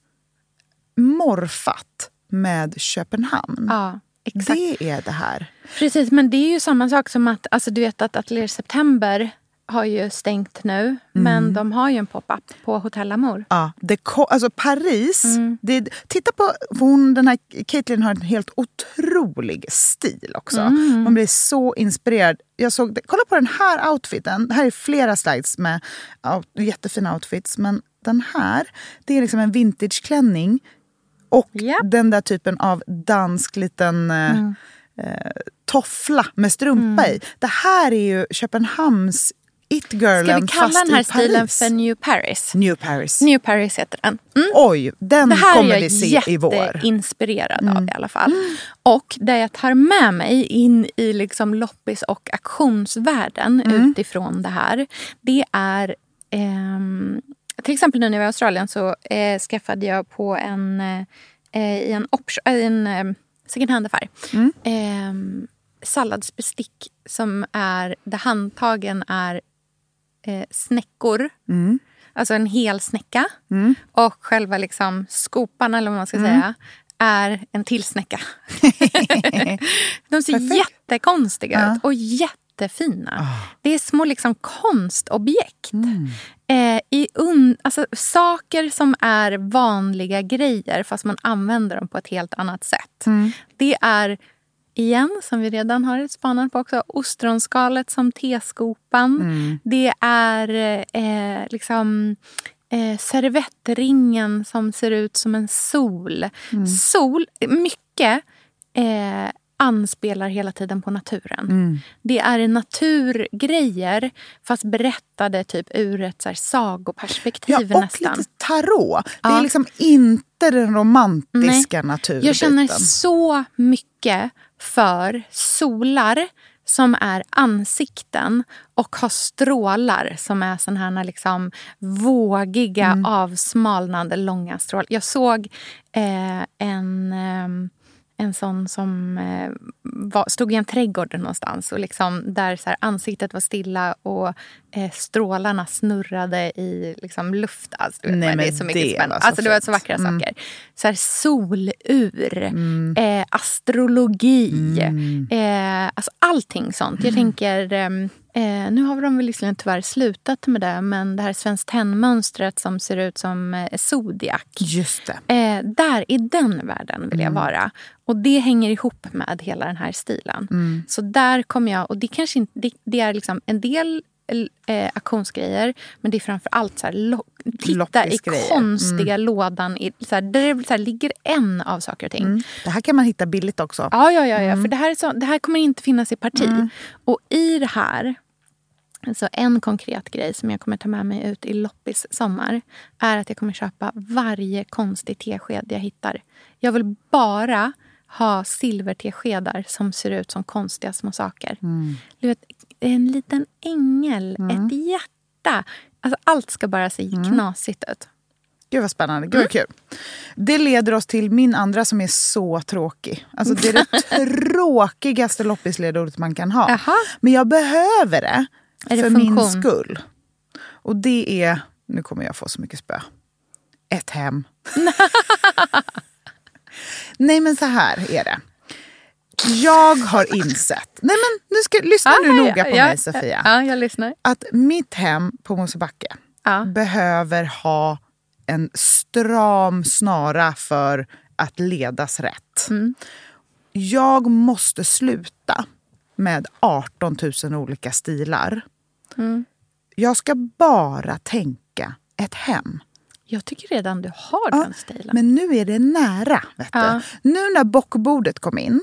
morfat med Köpenhamn. ja, exakt. Det är det här. Precis, men det är ju samma sak som att alltså, du vet att Atelier September har ju stängt nu. Mm. Men de har ju en pop-up på Hotell Amour. Ja, det, alltså Paris, Mm. det, titta på, hon, den här Caitlyn har en helt otrolig stil också. Mm. Man blir så inspirerad. Jag såg, kolla på den här outfiten. Det här är flera slides med out, jättefina outfits. Men den här, det är liksom en vintageklänning. Och Japp. den där typen av dansk liten eh, Mm. eh, toffla med strumpa i. Det här är ju Köpenhamns it-girlen Ska vi kalla den här stilen för New Paris? New Paris. New Paris heter den. Mm. Oj, den Det här kommer är vi jag se i vår. Mm. jätteinspirerad av i alla fall. Och det jag tar med mig in i liksom loppis och auktionsvärlden Mm. utifrån det här. Det är ehm, till exempel nu när jag var i Australien så eh, skaffade jag på en, eh, i en, option, äh, en eh, second hand-affär Mm. ehm, salladsbestick som är, där handtagen är eh, snäckor. Mm. Alltså en hel snäcka. Och själva liksom skopan, eller vad man ska Mm. säga, är en till snäcka. De ser Perfekt. jättekonstiga Ja. Ut och jättefina. Det är små liksom konstobjekt. Mm. I un- alltså, saker som är vanliga grejer fast man använder dem på ett helt annat sätt. Mm. Det är, igen, som vi redan har spanat på också, ostronskalet som teskopan. Mm. Det är eh, liksom eh, servettringen som ser ut som en sol. Mm. Sol, mycket eh, anspelar hela tiden på naturen. Mm. Det är naturgrejer fast berättade typ ur ett så här, sagoperspektiv Ja, och nästan. lite tarot. Det Ja. är liksom inte den romantiska naturbiten. Jag känner så mycket för solar som är ansikten och har strålar som är såna här liksom vågiga, Mm. avsmalnande, långa strålar. Jag såg eh, en, eh, en sån som eh, var, stod i en trädgård någonstans och liksom där så här, ansiktet var stilla och strålarna snurrade i liksom, luft. Alltså, Nej, men det är så mycket spännande. Alltså, det var så vackra Mm. saker. Så här, solur, eh, astrologi, eh, alltså allting sånt. Jag tänker, ehm, eh, nu har de väl liksom tyvärr slutat med det, men det här Svenskt Tenn-mönstret som ser ut som eh, Zodiac. Just det. Eh, där, i den världen vill jag Mm. vara. Och det hänger ihop med hela den här stilen. Mm. Så där kommer jag, och det kanske inte, det, det är liksom en del eh, auktionsgrejer, men det är framför allt så här, titta i Loppisgrejer. konstiga lådan, i, så här, där det så här, ligger en av saker och ting. Mm. Det här kan man hitta billigt också. Ja, ja, ja, ja. för det här, är så, det här kommer inte finnas i parti. Och i det här, alltså en konkret grej som jag kommer ta med mig ut i loppis sommar är att jag kommer köpa varje konstig tesked jag hittar. Jag vill bara ha silverteskedar som ser ut som konstiga små saker. Du vet, en liten ängel, ett hjärta. Alltså, allt ska bara se knasigt ut. Gud vad spännande. Gud vad kul. Det leder oss till min andra som är så tråkig. Alltså det är det tråkigaste loppisledordet man kan ha. Jaha. Men jag behöver det det för min funktion? skull. Och det är, nu kommer jag få så mycket spö. Ett hem. Nej men så här är det. Jag har insett, nej men nu ska, lyssna nu Ah, noga ja, på ja, mig Sofia. Ja, jag lyssnar. Att mitt hem på Mosebacke Ja. behöver ha en stram snara för att ledas rätt. Mm. Jag måste sluta med 18 000 olika stilar. Mm. Jag ska bara tänka ett hem. Jag tycker redan du har Ja, den stilen. Men nu är det nära. Vet Ja. Mm. Nu när bockbordet kom in.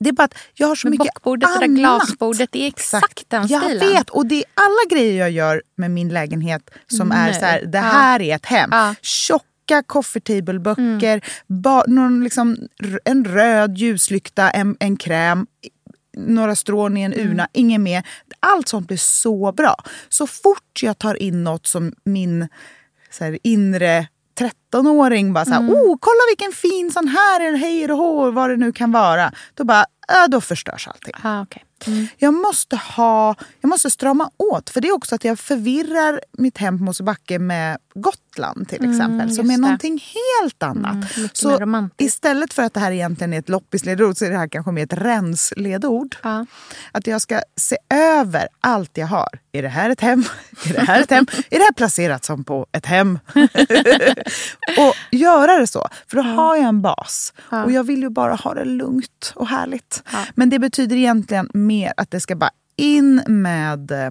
Det är bara att jag har så Men mycket bockbordet, det där annat. glasbordet, det är exakt den jag stilen. vet. Och det är alla grejer jag gör med min lägenhet som är Nu. så här, det Ja. här är ett hem. Ja. Tjocka coffee table-böcker, Mm. någon liksom, en röd ljuslykta, en, en kräm. några strån i en urna, mm. inget mer. Allt sånt blir så bra. Så fort jag tar in något som min så här, inre 13-åring bara så här, mm. oh kolla vilken fin sån här, eller hej och hår, vad det nu kan vara. Då bara, äh, då förstörs allting. Ah, okay. Mm. Jag måste ha, jag måste strama åt. För det är också att jag förvirrar mitt hem på Mosebacke med Gotland till mm, exempel. Mm, som är någonting helt annat. Mm, så istället för att det här egentligen är ett loppisledord så är det här kanske mer ett rensledord. Ja. Att jag ska se över allt jag har. Är det här ett hem? Är det här ett hem? är det här placerat som på ett hem? och göra det så. För då ja. har jag en bas. Ja. Och jag vill ju bara ha det lugnt och härligt. Men det betyder egentligen mer att det ska bara in med eh,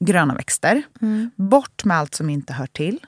gröna växter. Mm. Bort med allt som inte hör till.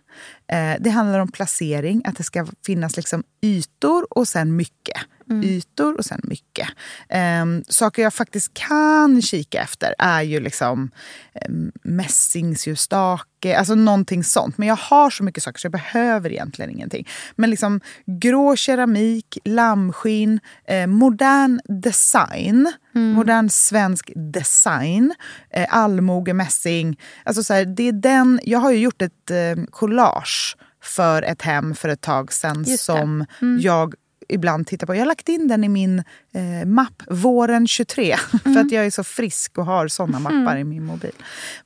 Eh, det handlar om placering, att det ska finnas liksom ytor och sen mycket. Mm. Ytor och sen mycket. Eh, saker jag faktiskt kan kika efter är ju liksom eh, mässingsljusstake, alltså någonting sånt. Men jag har så mycket saker så jag behöver egentligen ingenting. Men liksom grå keramik, lammskinn, eh, modern design, mm. modern svensk design, eh, allmoge, mässing. Alltså så här, det är den, jag har ju gjort ett eh, collage för ett hem för ett tag sedan som mm. jag ibland tittar på. Jag har lagt in den i min eh, mapp våren 23 mm. för att jag är så frisk och har såna mm. mappar i min mobil.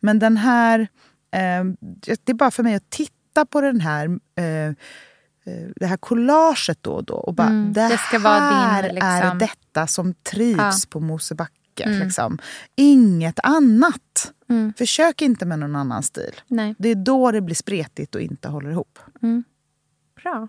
Men den här, eh, det är bara för mig att titta på den här eh, eh det här collaget då och då och bara, mm, det, det ska här din, liksom... är detta som trivs ja. på Mosebacke. Mm. Liksom. Inget annat. Mm. Försök inte med någon annan stil. Nej. Det är då det blir spretigt och inte håller ihop. Mm. Bra.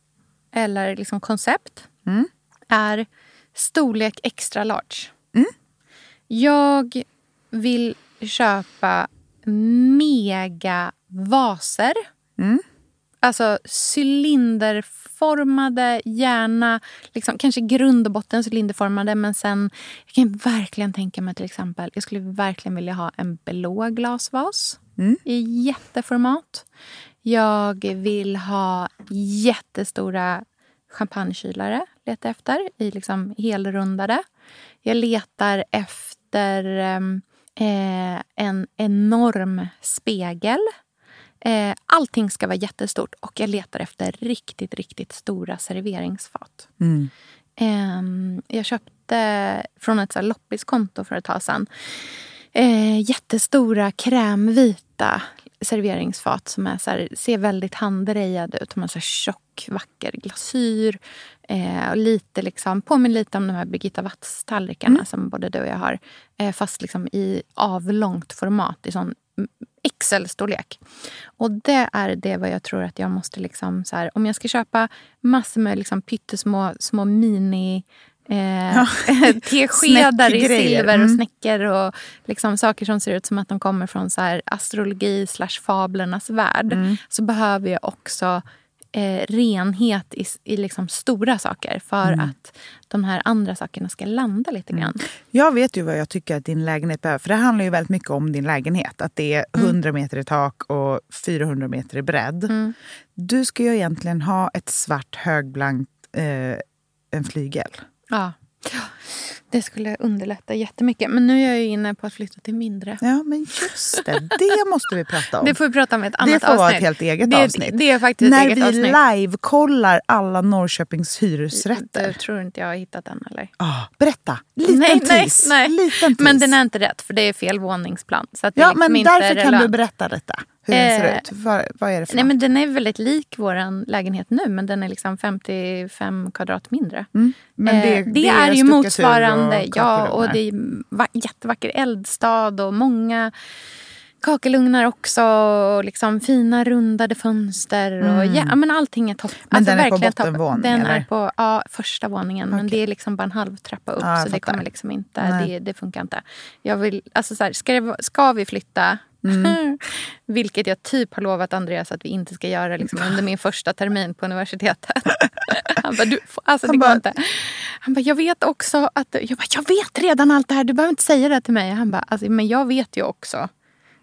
eller liksom koncept mm. är storlek extra large. Mm. Jag vill köpa mega vaser. Mm. Alltså cylinderformade, gärna liksom, kanske grund och botten cylinderformade. Men sen, jag kan verkligen tänka mig till exempel, jag skulle verkligen vilja ha en blå glasvas mm. i jätteformat. Jag vill ha jättestora champagnekylare. Letar efter i liksom helrundade. Jag letar efter ehm, eh, en enorm spegel. Eh, allting ska vara jättestort och jag letar efter riktigt, riktigt stora serveringsfat. Mm. Eh, jag köpte från ett så loppiskonto för ett tag sedan eh, jättestora krämvita serveringsfat som är så här, ser väldigt handrejade ut. De har så här tjock, vacker glasyr. Eh, och lite liksom, påminner lite om de här Birgitta Watts-tallrikarna mm. som både du och jag har. Eh, fast liksom i avlångt format, i sån XL-storlek. Och det är det vad jag tror att jag måste... liksom så här, Om jag ska köpa massor med liksom pyttesmå små mini Eh, ja. teskedar i silver och mm. snäckor och liksom saker som ser ut som att de kommer från så här astrologi slash fablernas värld. Mm. Så behöver jag också eh, renhet i, i liksom stora saker för mm. att de här andra sakerna ska landa lite grann. Mm. Jag vet ju vad jag tycker att din lägenhet behöver. För det handlar ju väldigt mycket om din lägenhet. Att det är 100 mm. meter i tak och 400 meter i bredd. Mm. Du ska ju egentligen ha ett svart högblankt, eh, en flygel. Ja. Det skulle underlätta jättemycket. Men nu är jag ju inne på att flytta till mindre. Ja, men just det. Det måste vi prata om. Det får vi prata om i ett annat det får avsnitt. vara ett helt eget det, avsnitt. Det är faktiskt När ett eget vi avsnitt. live-kollar alla Norrköpings hyresrätter. Det tror inte jag har hittat den eller? Ah, berätta, liten nej, nej, tease. nej. Liten tease. Men den är inte rätt för det är fel våningsplan. Så att det Ja, liksom men därför kan relevant. du berätta detta. Hur den ser Eh, ut. Vad, vad är det för Nej, något? men den är väldigt lik vår lägenhet nu, men den är liksom 55 kvadrat mindre. Mm. Men det- Eh, det är är ju stuckatur motsvarande. och ja, och det är va- jättevacker eldstad och många kakelugnar också. Och liksom fina rundade fönster. Och Mm. ja, men allting är topp. Men den är på verkligen topp. bottenvåning, Den eller? är på ja, första våningen. Men det är liksom bara en halv trappa upp. Ja, så det fattar. kommer liksom inte, det, det funkar inte. Jag vill, alltså så här, ska, det, ska vi flytta Mm. Vilket jag typ har lovat Andreas att vi inte ska göra liksom, under min första termin på universitetet. Han bara, du, alltså, Han det bara- inte. Han bara, jag vet också att... Jag, bara, jag vet redan allt det här, du behöver inte säga det till mig. Han bara, alltså, men jag vet ju också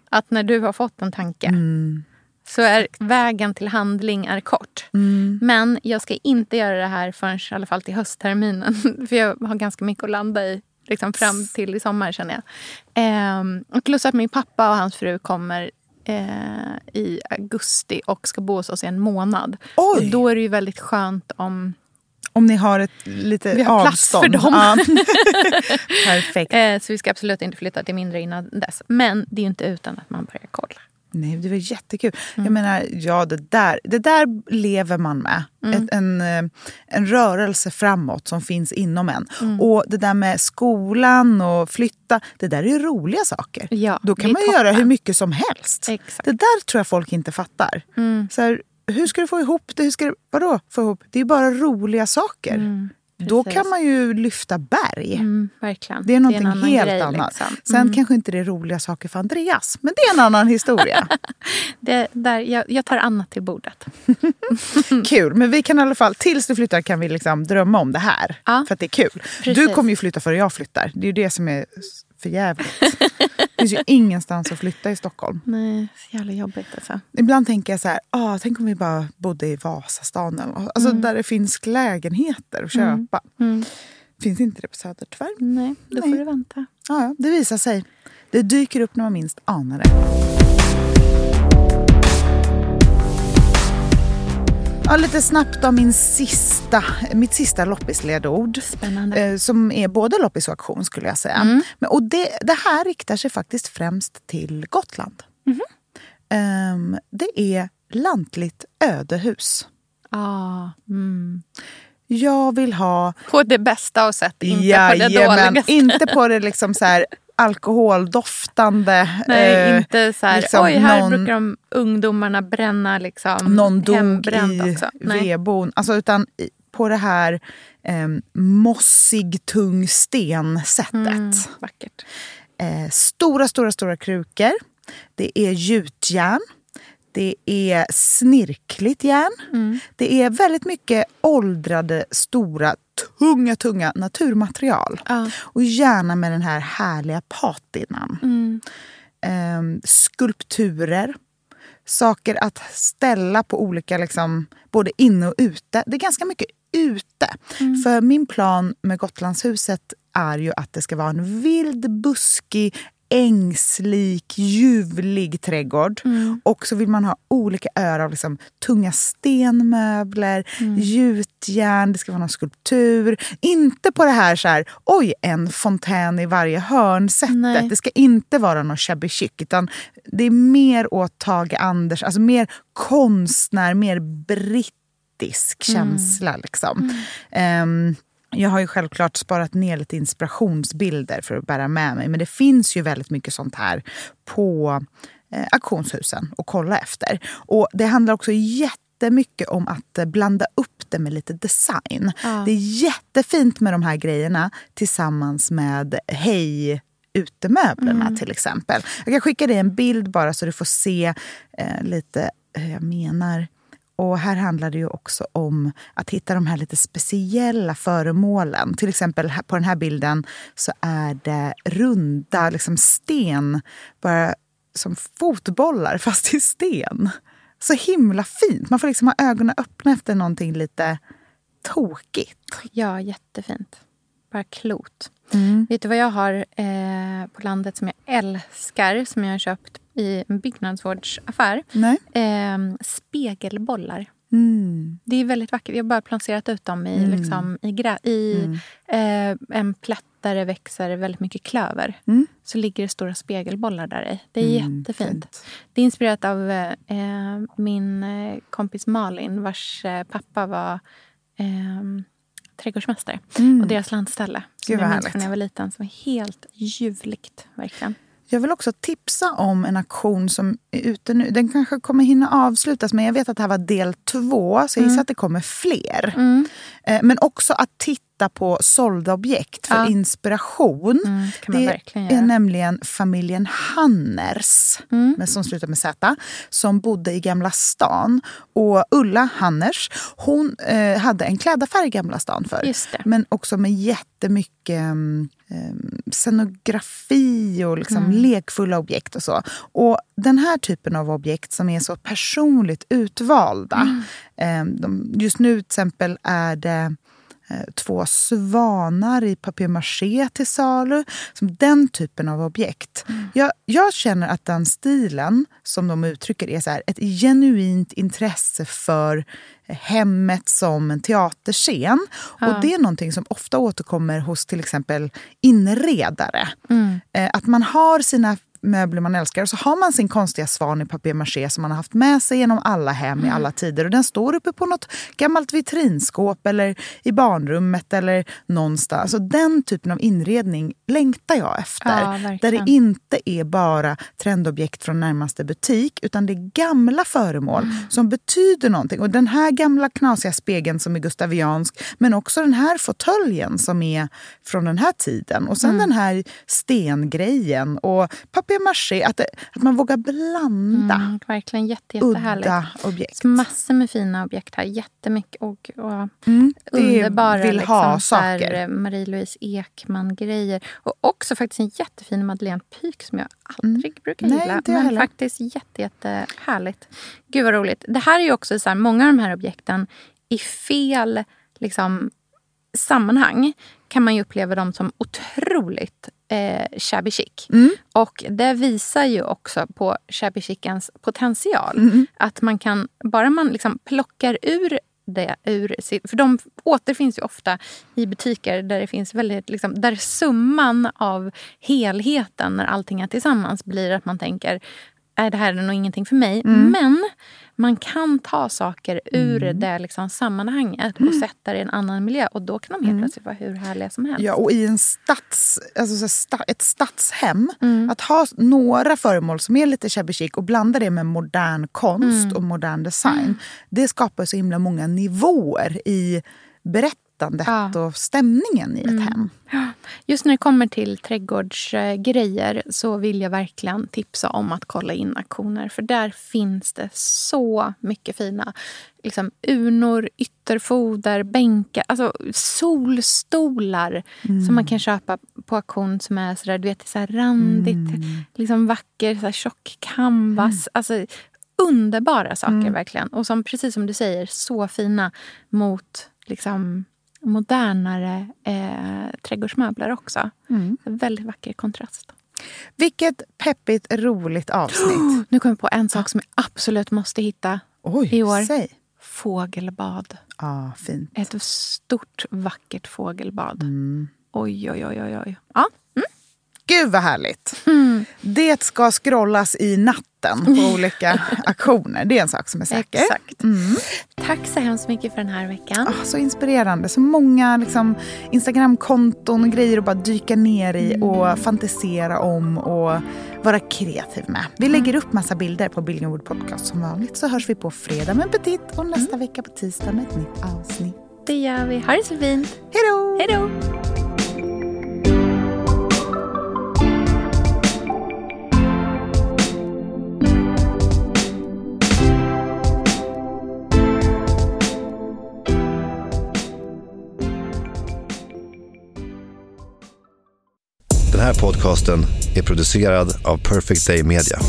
att när du har fått en tanke Mm. så är vägen till handling är kort. Mm. Men jag ska inte göra det här förrän i alla fall till höstterminen. För jag har ganska mycket att landa i liksom fram till i sommar känner jag. Och plus att min pappa och hans fru kommer eh, i augusti och ska bo hos oss i en månad. Oj. Och då är det ju väldigt skönt om Om ni har ett lite vi har plats avstånd. för dem. Ja. Perfekt. Eh, så vi ska absolut inte flytta till mindre innan dess. Men det är ju inte utan att man börjar kolla. Nej, det var jättekul. Mm. Jag menar, ja, det där, det där lever man med. Mm. Ett, en, eh, en rörelse framåt som finns inom en. Mm. Och det där med skolan och flytta, det där är ju roliga saker. Ja, Då kan man ju göra toppen. hur mycket som helst. Exakt. Det där tror jag folk inte fattar. Mm. Så här, hur ska du få ihop det? Hur ska du, vadå få ihop? Det är ju bara roliga saker. Då precis. kan man ju lyfta berg. Mm, verkligen. Det är någonting annan helt grej, annat. liksom. Sen Mm. kanske inte det är roliga saker för Andreas, men det är en annan historia. Det, där, jag, jag tar annat till bordet. Kul, men vi kan i alla fall, tills du flyttar kan vi liksom drömma om det här. Ja. För att det är kul. Precis. Du kommer ju flytta före jag flyttar. Det är ju det som är för jävligt. finns ju ingenstans att flytta i Stockholm. Nej, så jävla jobbigt alltså. Ibland tänker jag så här, ah, tänk om vi bara bodde i Vasastan. Eller, något. alltså där det finns lägenheter att köpa. Mm. Finns inte det på Söder tyvärr. Nej, då Nej. får du vänta. Ja, ja, det visar sig. Det dyker upp när man minst anar det. Ja, lite snabbt om min sista, mitt sista loppisledord. Spännande. Eh, som är både loppis och auktion skulle jag säga. Mm. Men, och det, det här riktar sig faktiskt främst till Gotland. Mhm. Ehm, det är lantligt ödehus. Ah, mm. Jag vill ha På det bästa av sätt, inte på det dåligaste. inte på det liksom så här alkoholdoftande. Nej, eh, inte så här, liksom oj här någon- brukar de ungdomarna bränna liksom någon dog i också. Nej. vedboden. Alltså, utan på det här eh, mossig, tung sten-sättet. Mm, vackert. Eh, stora, stora, stora krukor. Det är gjutjärn. Det är snirkligt järn. Mm. Det är väldigt mycket åldrade, stora, tunga, tunga naturmaterial. Ja. Och gärna med den här härliga patinan. Mm. Ehm, skulpturer. Saker att ställa på olika, liksom, både inne och ute. Det är ganska mycket ute. För min plan med Gotlandshuset är ju att det ska vara en vild, buskig, ängslik, ljuvlig trädgård. Och så vill man ha olika öar av liksom, tunga stenmöbler, gjutjärn, det ska vara någon skulptur. Inte på det här, så här oj, en fontän i varje hörn-sättet. Det ska inte vara någon shabby chic, utan det är mer åt Tage Anders, alltså mer konstnär, mer brittisk känsla. Liksom. Ehm, jag har ju självklart sparat ner lite inspirationsbilder för att bära med mig. Men det finns ju väldigt mycket sånt här på eh, auktionshusen att kolla efter. Och det handlar också jättemycket om att eh, blanda upp det med lite design. Ja. Det är jättefint med de här grejerna tillsammans med Hej utemöblerna till exempel. Jag kan skicka dig en bild bara så du får se eh, lite hur jag menar. Och här handlar det ju också om att hitta de här lite speciella föremålen. Till exempel på den här bilden så är det runda liksom sten, bara som fotbollar fast i sten. Så himla fint. Man får liksom ha ögonen öppna efter någonting lite tokigt. Ja, jättefint. bara klot. Mm. Vet du vad jag har eh, på landet som jag älskar, som jag har köpt i en byggnadsvårdsaffär? Eh, spegelbollar. Mm. Det är väldigt vackert. Jag har bara planterat ut dem i, Mm. liksom, i, grä, i Mm. eh, en plätt där det växer väldigt mycket klöver. Mm. Så ligger det stora spegelbollar där i. Det är Mm, jättefint. fint. Det är inspirerat av eh, min eh, kompis Malin vars eh, pappa var eh, trädgårdsmästare. Mm. Och deras landställe. Som jag minns från när jag var liten. Som var helt ljuvligt. Verkligen. Jag vill också tipsa om en aktion som är ute nu. Den kanske kommer hinna avslutas, men jag vet att det här var del två, så jag gissar att det kommer fler. Mm. Eh, Men också att titta på sålda objekt för Ja. inspiration. Mm, det det är nämligen familjen Hanners, Mm. med, som slutar med Z, som bodde i Gamla stan. Och Ulla Hanners, hon eh, hade en klädaffär i Gamla stan förr. Men också med jättemycket um, scenografi och liksom Mm. lekfulla objekt och så. Och den här typen av objekt som är så personligt utvalda. Mm. eh, de, just nu till exempel är det eh, två svanar i papier-maché till salu. Som den typen av objekt. Mm. Jag, jag känner att den stilen som de uttrycker är så här, ett genuint intresse för hemmet som en teaterscen. Ja. Och det är någonting som ofta återkommer hos till exempel inredare. Mm. Eh, att man har sina möbler man älskar och så har man sin konstiga svan i papier-maché som man har haft med sig genom alla hem i alla tider. Och den står uppe på något gammalt vitrinskåp eller i barnrummet eller någonstans. Så den typen av inredning längtar jag efter. Ja, där det inte är bara trendobjekt från närmaste butik utan det är gamla föremål Mm. som betyder någonting. Och den här gamla knasiga spegeln som är gustaviansk men också den här fåtöljen som är från den här tiden. Och sen Mm. den här stengrejen och papier-maché. Att, det, att man vågar blanda Mm, verkligen jätte, jättehärligt. udda objekt. Så massor med fina objekt här. Jättemycket. Och, och Mm, underbara vill liksom, ha här, saker. Marie-Louise Ekman-grejer. Och också faktiskt en jättefin Madeleine Pyk som jag aldrig brukar Mm. Nej, gilla. men heller. faktiskt jätte, jättehärligt. Gud vad roligt. Det här är ju också så här, många av de här objekten i fel liksom, sammanhang kan man ju uppleva dem som otroligt eh, shabby chic. Mm. Och det visar ju också på shabby chicens potential. Mm. Att man kan, bara man liksom plockar ur det ur För de återfinns ju ofta i butiker där det finns väldigt, liksom, där summan av helheten när allting är tillsammans blir att man tänker Nej, det här är nog ingenting för mig. Mm. Men man kan ta saker ur det liksom, sammanhanget och sätta det i en annan miljö. Och då kan de helt plötsligt vara hur härliga som helst. Ja, och i en stads, alltså sta, ett stadshem, Mm. att ha några föremål som är lite shabby chic och blanda det med modern konst Mm. och modern design. Det skapar så himla många nivåer i berättandet Ja. Mm. och stämningen i ett hem. Just när det kommer till trädgårdsgrejer så vill jag verkligen tipsa om att kolla in auktioner. För där finns det så mycket fina liksom, urnor, ytterfoder, bänkar, alltså solstolar som man kan köpa på auktion som är sådär, du vet, så randigt, liksom vacker, så här tjock canvas. Alltså, underbara saker verkligen. Och som, precis som du säger, så fina mot liksom, modernare eh, trädgårdsmöbler också. Väldigt vacker kontrast. Vilket peppigt, roligt avsnitt. Nu kom jag på en sak som jag absolut måste hitta Oj, i år. säg. Fågelbad. Ja, fint. Ett stort, vackert fågelbad. Mm. Oj, oj, oj, oj. oj. Ja. Gud vad härligt. Mm. Det ska scrollas i natten på olika auktioner. Det är en sak som är säker. Exakt. Mm. Tack så hemskt mycket för den här veckan. Ah, så inspirerande. Så många liksom, Instagramkonton och grejer att bara dyka ner i Mm. och fantisera om och vara kreativ med. Vi Mm. lägger upp massa bilder på Billingwood Podcast som vanligt. Så hörs vi på fredag med Petit och nästa Mm. vecka på tisdag med ett nytt avsnitt. Det gör vi. Ha det så fint. Hej då! Här podcasten är producerad av Perfect Day Media.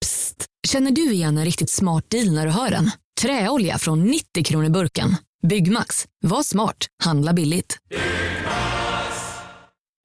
Psst! Känner du igen en riktigt smart deal när du hör den? Träolja från 90 kronor burken. Byggmax. Var smart. Handla billigt.